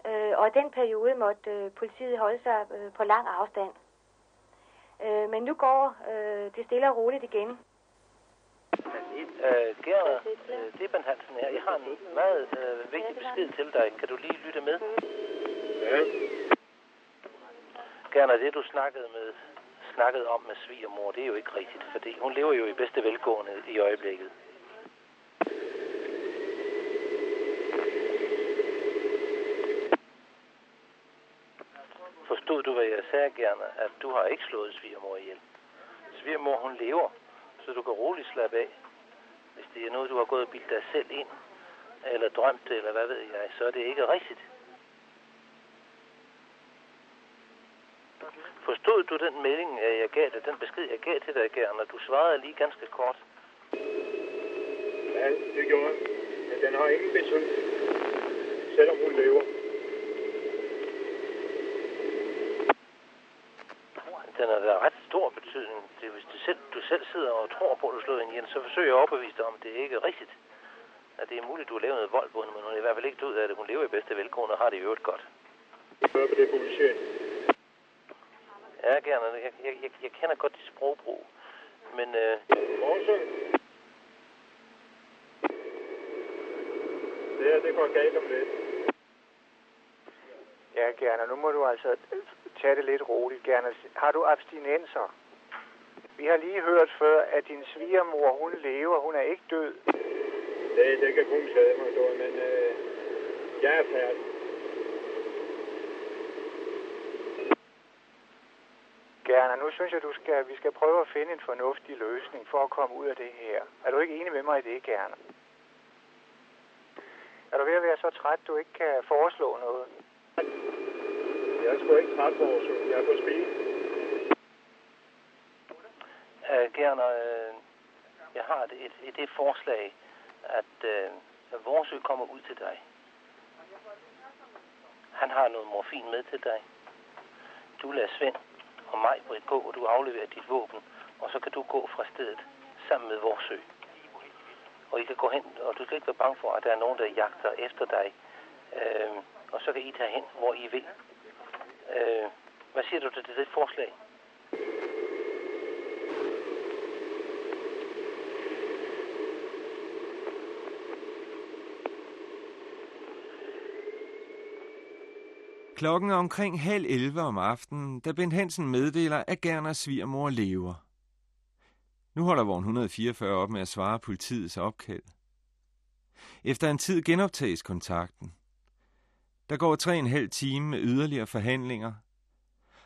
øh, og i den periode måtte øh, politiet holde sig øh, på lang afstand. Øh, men nu går øh, det stille og roligt igen. Øh, Gerard, øh, det er Ben Hansen her. Jeg har en meget øh, vigtig besked til dig. Kan du lige lytte med? Ja. Gerard, det du snakkede med snakkede om med svigermor, det er jo ikke rigtigt, fordi hun lever jo i bedste velgående i øjeblikket. Forstod du, hvad jeg sagde gerne? At du har ikke slået svigermor ihjel. Svigermor, hun lever, så du kan roligt slappe af. Hvis det er noget, du har gået og bildt dig selv ind, eller drømt eller hvad ved jeg, så er det ikke rigtigt. Forstod du den melding, jeg gav dig, den besked, jeg gav til dig, Gern, og du svarede lige ganske kort? Ja, det gjorde jeg. Men den har ingen betydning, selvom hun lever. Den har da ret stor betydning. Det, er, hvis du selv, du selv sidder og tror på, at du slår hende ihjel, så forsøger jeg at overbevise dig om, at det ikke er rigtigt. At det er muligt, at du har lavet noget vold på hende, men hun er i hvert fald ikke død af det. Hun lever i bedste velgående og har det i øvrigt godt. Hør på det politiet. Ja, gerne. Jeg, jeg, jeg, jeg kender godt dit sprogbrug. Men... Øh... Også. Det her, det går galt om lidt. Ja, gerne. Nu må du altså tage det lidt roligt, gerne. Har du abstinenser? Vi har lige hørt før, at din svigermor, hun lever. Hun er ikke død. Det, det kan kun skade mig, dog, men øh, jeg er færdig. Gerne. Nu synes jeg, du skal, vi skal prøve at finde en fornuftig løsning for at komme ud af det her. Er du ikke enig med mig i det, Gerne? Er du ved at være så træt, du ikke kan foreslå noget? Jeg er sgu ikke træt på Jeg er på speed. Øh, uh, gerne, øh, jeg har et, et, et, et forslag, at øh, at vores ø kommer ud til dig. Han har noget morfin med til dig. Du lader Svend og mig, på et gå, og du afleverer dit våben, og så kan du gå fra stedet sammen med vores ø. Og I kan gå hen, og du skal ikke være bange for, at der er nogen, der jagter efter dig. Øh, og så kan I tage hen, hvor I vil. Øh, hvad siger du til det forslag? Klokken er omkring halv 11 om aftenen, da Bent Hansen meddeler, at Gerners svigermor lever. Nu holder vogn 144 op med at svare politiets opkald. Efter en tid genoptages kontakten. Der går tre en halv time med yderligere forhandlinger.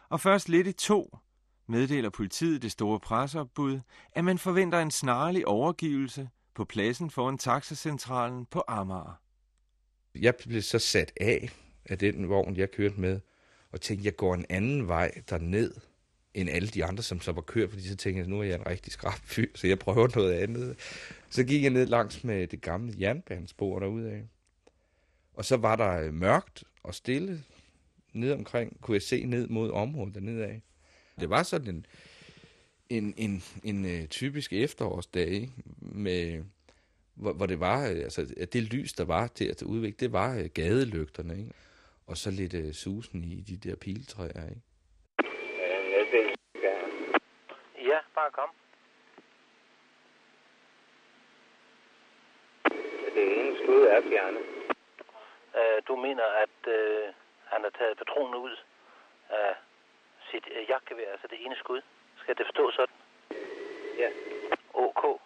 Og først lidt i to meddeler politiet det store presseopbud, at man forventer en snarlig overgivelse på pladsen foran taxacentralen på Amager. Jeg blev så sat af af den vogn, jeg kørte med, og tænkte, jeg går en anden vej derned, end alle de andre, som så var kørt, fordi så tænkte jeg, nu er jeg en rigtig skrab fyr, så jeg prøver noget andet. Så gik jeg ned langs med det gamle jernbanespor derude af. Og så var der mørkt og stille ned omkring, kunne jeg se ned mod området dernede af. Det var sådan en, en, en, en, en typisk efterårsdag, ikke? med hvor, hvor det var, altså at det lys, der var til at udvikle, det var gadelygterne, ikke? Og så lidt uh, susen i de der piletræer, ikke? Ja, bare kom. Det ene skud er fjernet. Uh, du mener, at uh, han har taget patronen ud af sit uh, jagtgevær, altså det ene skud? Skal det forstå sådan? Ja. OK.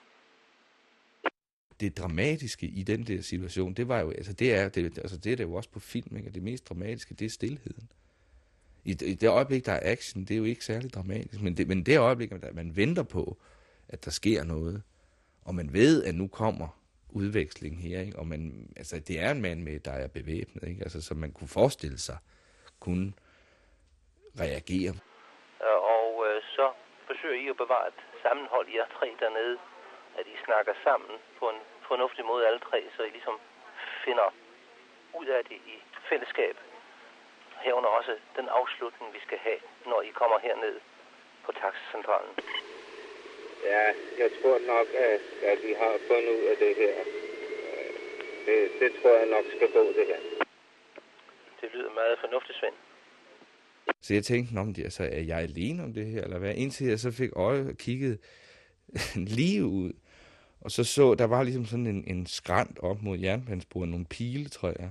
Det dramatiske i den der situation, det var jo, altså det er det, altså det er det jo også på film, ikke? det mest dramatiske, det er stillheden. I, I det øjeblik, der er action, det er jo ikke særlig dramatisk, men det, men det øjeblik, at man venter på, at der sker noget, og man ved, at nu kommer udveksling her, ikke? og man, altså, det er en mand med, der er bevæbnet, ikke? Altså, så man kunne forestille sig, kunne reagere. Øh, og øh, så forsøger I at bevare et sammenhold, I er tre dernede, at I snakker sammen på en fornuftig måde alle tre, så I ligesom finder ud af det i fællesskab. Herunder også den afslutning, vi skal have, når I kommer herned på taxacentralen. Ja, jeg tror nok, at, at vi har fundet ud af det her. Det, det tror jeg nok skal gå, det her. Det lyder meget fornuftigt, Svend. Så jeg tænkte, om det, altså, er jeg alene om det her, eller hvad? Indtil jeg så fik øje og kiggede lige ud, og så så, der var ligesom sådan en, en skrant op mod jernbanesporet, nogle piletræer.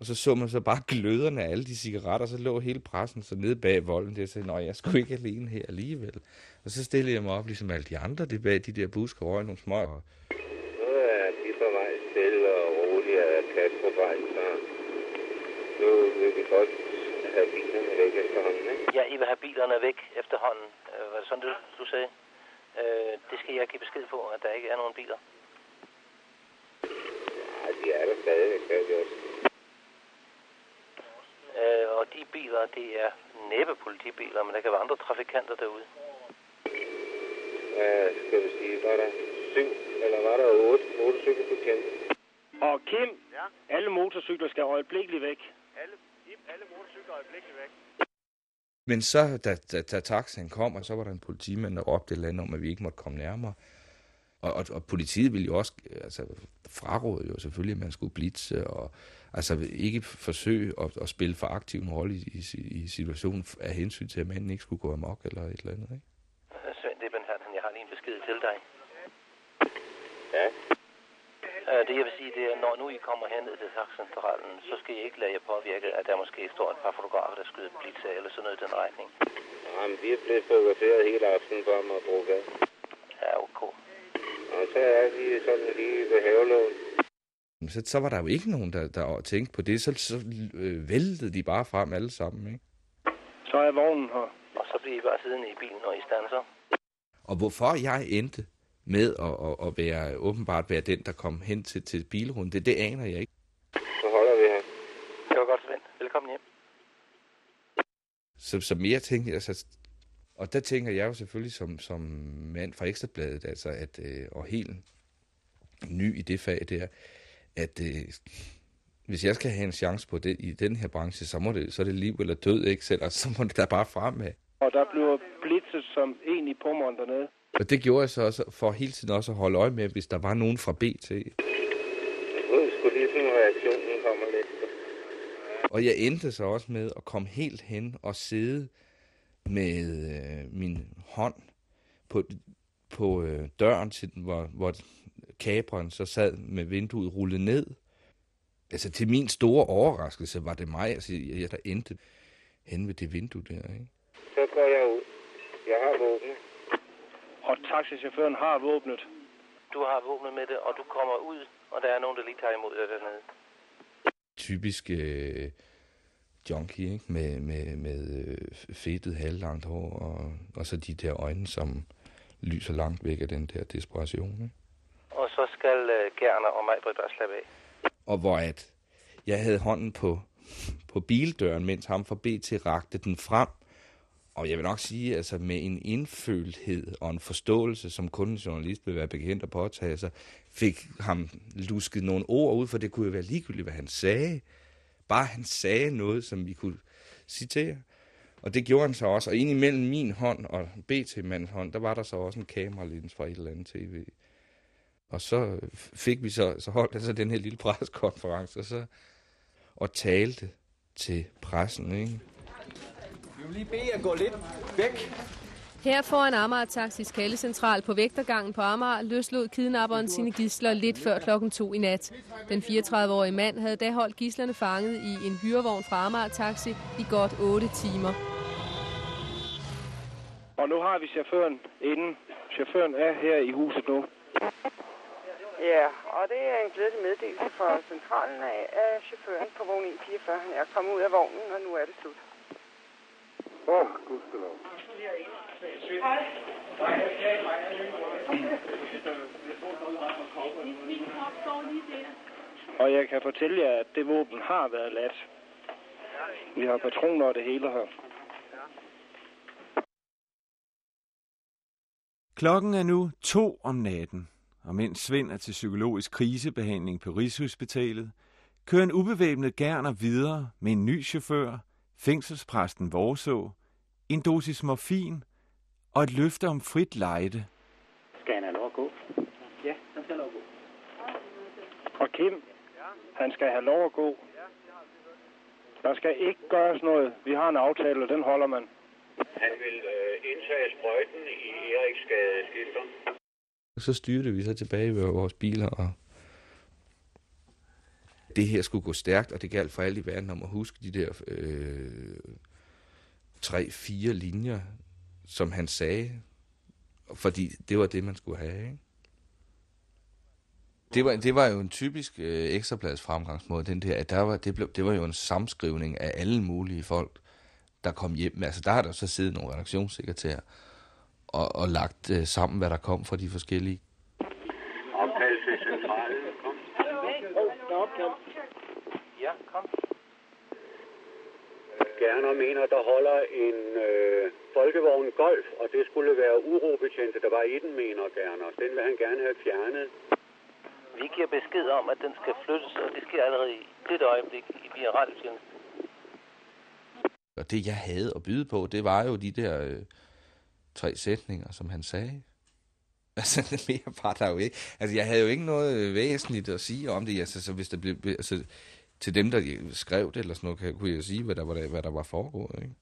Og så så man så bare gløderne af alle de cigaretter, og så lå hele pressen så nede bag volden. Det sagde, nej, jeg skulle ikke alene her alligevel. Og så stillede jeg mig op, ligesom alle de andre, det bag de der busker og nogle små. Og... Nu er de på vej stille og roligt af plads på vej, så nu vil vi godt have bilerne væk efterhånden, ikke? Ja, I vil have bilerne væk efterhånden. Øh, var det sådan, du, du sagde? Øh, det skal jeg give besked på, at der ikke er nogen biler. Nej, de er der stadigvæk, kan de også. Øh, og de biler, det er næppe politibiler, men der kan være andre trafikanter derude. Hvad skal vi sige? Var der syv, eller var der otte motorcykelbetjente? Og Kim, ja? alle motorcykler skal øjeblikkeligt væk. Alle, alle motorcykler er øjeblikkeligt væk. Men så, da, da, da taxaen kom, og så var der en politimand, der råbte et eller andet om, at vi ikke måtte komme nærmere. Og, og, og politiet ville jo også, altså fraråde jo selvfølgelig, at man skulle blitse, og altså ikke forsøge at, at spille for aktiv en rolle i, i, i situationen af hensyn til, at manden ikke skulle gå amok eller et eller andet, ikke? Svend, det er Bent Hansen. Jeg har lige en besked til dig. Ja. Øh, det jeg vil sige, det er, når nu I kommer herned til taxcentralen, så skal I ikke lade jer påvirke, at der måske står et par fotografer, der skyder blitz af, eller sådan noget i den retning. Jamen, vi er blevet fotograferet hele aftenen for mig at bruge gas. Ja, ok. Og så er vi sådan lige ved havelån. Så, så var der jo ikke nogen, der, der tænkte på det. Så, så øh, væltede de bare frem alle sammen, ikke? Så er vognen her. Og så bliver I bare siddende i bilen, når I standser. Og hvorfor jeg endte med at, at, at være, åbenbart være den, der kom hen til, til bilrunden, det, det aner jeg ikke. Så holder vi her. Det var godt, Svend. Velkommen hjem. Så, så mere tænkte jeg, altså, og der tænker jeg jo selvfølgelig som, som mand fra Ekstrabladet, altså at, øh, og helt ny i det fag der, at øh, hvis jeg skal have en chance på det i den her branche, så, må det, så er det liv eller død, ikke? Selv, altså, så må det da bare fremad. Og der bliver blitzet som en i pummeren dernede. Og det gjorde jeg så også for hele tiden også at holde øje med, hvis der var nogen fra BT. Jeg skulle lige sådan, reaktionen kommer lidt. Og jeg endte så også med at komme helt hen og sidde med øh, min hånd på, på øh, døren, til, den, hvor, hvor kabreren så sad med vinduet rullet ned. Altså til min store overraskelse var det mig, altså jeg der endte hen ved det vindue der, ikke? Så går jeg ud. Jeg har våbnet. Og taxichaufføren har våbnet. Du har våbnet med det, og du kommer ud, og der er nogen, der lige tager imod dig dernede. Typisk øh, junkie, ikke? Med, med, med øh, fedtet halvlangt hår, og, og så de der øjne, som lyser langt væk af den der desperation, ikke? Og så skal øh, Gerner og mig bare slappe af. Og hvor at jeg havde hånden på, på bildøren, mens ham fra BT rakte den frem. Og jeg vil nok sige, altså med en indfølthed og en forståelse, som kun en journalist vil være bekendt at påtage sig, fik ham lusket nogle ord ud, for det kunne jo være ligegyldigt, hvad han sagde. Bare han sagde noget, som vi kunne citere. Og det gjorde han så også. Og ind imellem min hånd og BT-mandens hånd, der var der så også en kameralins fra et eller andet tv. Og så fik vi så, så holdt altså den her lille preskonference, og så og talte til pressen, ikke? Vi vil lige bede jer gå lidt væk. Her foran Amager Taxis kaldecentral på Vægtergangen på Amager løslod kidnapperen sine gisler lidt før klokken to i nat. Den 34-årige mand havde da holdt gislerne fanget i en hyrevogn fra Amager Taxi i godt 8 timer. Og nu har vi chaufføren inden. Chaufføren er her i huset nu. Ja, og det er en glædelig meddelelse fra centralen af, at chaufføren på vogn 144 han er kommet ud af vognen, og nu er det slut. Åh, oh, gudskelov. Og jeg kan fortælle jer, at det våben har været ladt. Vi har patroner og det hele her. Klokken er nu to om natten, og mens Svend er til psykologisk krisebehandling på Rigshospitalet, kører en ubevæbnet Gerner videre med en ny chauffør, fængselspræsten Vorså, en dosis morfin og et løfte om frit lejde. Skal han have lov at gå? Ja, han skal have lov at gå. Og Kim, han skal have lov at gå. Der skal ikke gøres noget. Vi har en aftale, og den holder man. Han vil øh, indtage sprøjten i Eriksgade skifter. Så styrte vi så tilbage ved vores biler, og det her skulle gå stærkt, og det galt for alle i verden om at huske de der øh, tre-fire linjer, som han sagde, fordi det var det, man skulle have. Ikke? Det var, det var jo en typisk øh, ekstraplads fremgangsmåde, den der, at der var, det, blev, det var jo en samskrivning af alle mulige folk, der kom hjem. Altså der har der så siddet nogle redaktionssekretærer og, og lagt øh, sammen, hvad der kom fra de forskellige. Opkald til centralen. Kom. Der er opkald. Ja, kom. Gerner mener, der holder en øh, folkevogn golf, og det skulle være urobetjente, der var i den, mener Gerner. Den vil han gerne have fjernet. Vi giver besked om, at den skal flyttes, og det sker allerede i det øjeblik i via radiotjeneste. Og det, jeg havde at byde på, det var jo de der øh, tre sætninger, som han sagde. Altså, mere var der jo ikke. Altså, jeg havde jo ikke noget øh, væsentligt at sige om det. Altså, så hvis der blev, altså, til dem, der skrev det eller sådan noget, kan, kunne jeg sige, hvad der var, hvad der var foregået. Ikke?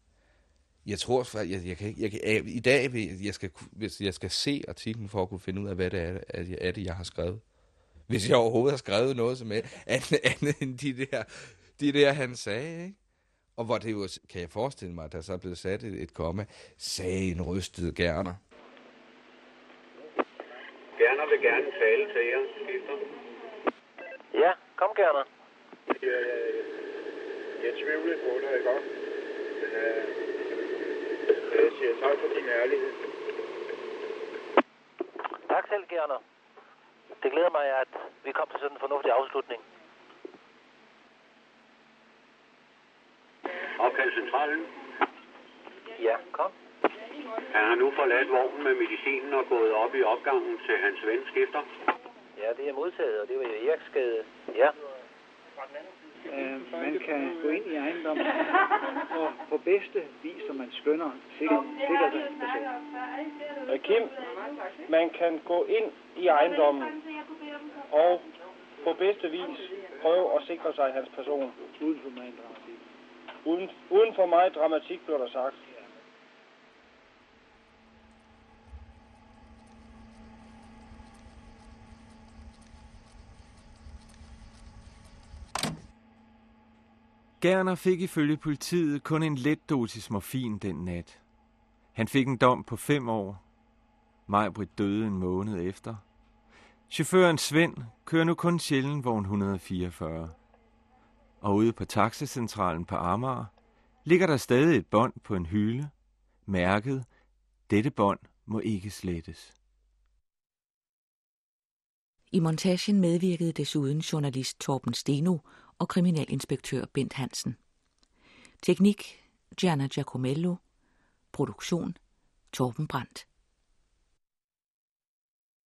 Jeg tror, jeg, jeg kan jeg kan, i dag, jeg skal, hvis jeg skal se artiklen for at kunne finde ud af, hvad det er, er, er det, jeg har skrevet. Hvis jeg overhovedet har skrevet noget som er andet, andet end de der, de der, han sagde, ikke? Og hvor det jo, kan jeg forestille mig, at der så er blevet sat et, et komma, sagde en rystet gerner. Gerner vil gerne tale til jer, skifter. Ja, kom Gerner. Jeg, jeg, jeg tvivlede på dig, ikke også? Men øh, jeg siger tak for din ærlighed. Tak selv, Gerner. Det glæder mig, at vi kom til sådan en fornuftig afslutning. Opkald centralen. Ja, kom. Han har nu forladt vognen med medicinen og gået op i opgangen til hans ven skifter. Ja, det er modtaget, og det var jo Eriksgade. Ja. Øh, man kan gå ind i ejendommen og på bedste vis, som man skønner, sikkert, sikkert Øh, Kim, man kan gå ind i ejendommen og på bedste vis prøve at sikre sig hans person. uden for mig dramatik. Uden, uden for mig dramatik, bliver der sagt. Gerner fik ifølge politiet kun en let dosis morfin den nat. Han fik en dom på fem år. Majbrit døde en måned efter. Chaufføren Svend kører nu kun sjældent vogn 144. Og ude på taxacentralen på Amager ligger der stadig et bånd på en hylde, mærket, dette bånd må ikke slettes. I montagen medvirkede desuden journalist Torben Steno og kriminalinspektør Bent Hansen. Teknik Gianna Giacomello. Produktion Torben Brandt.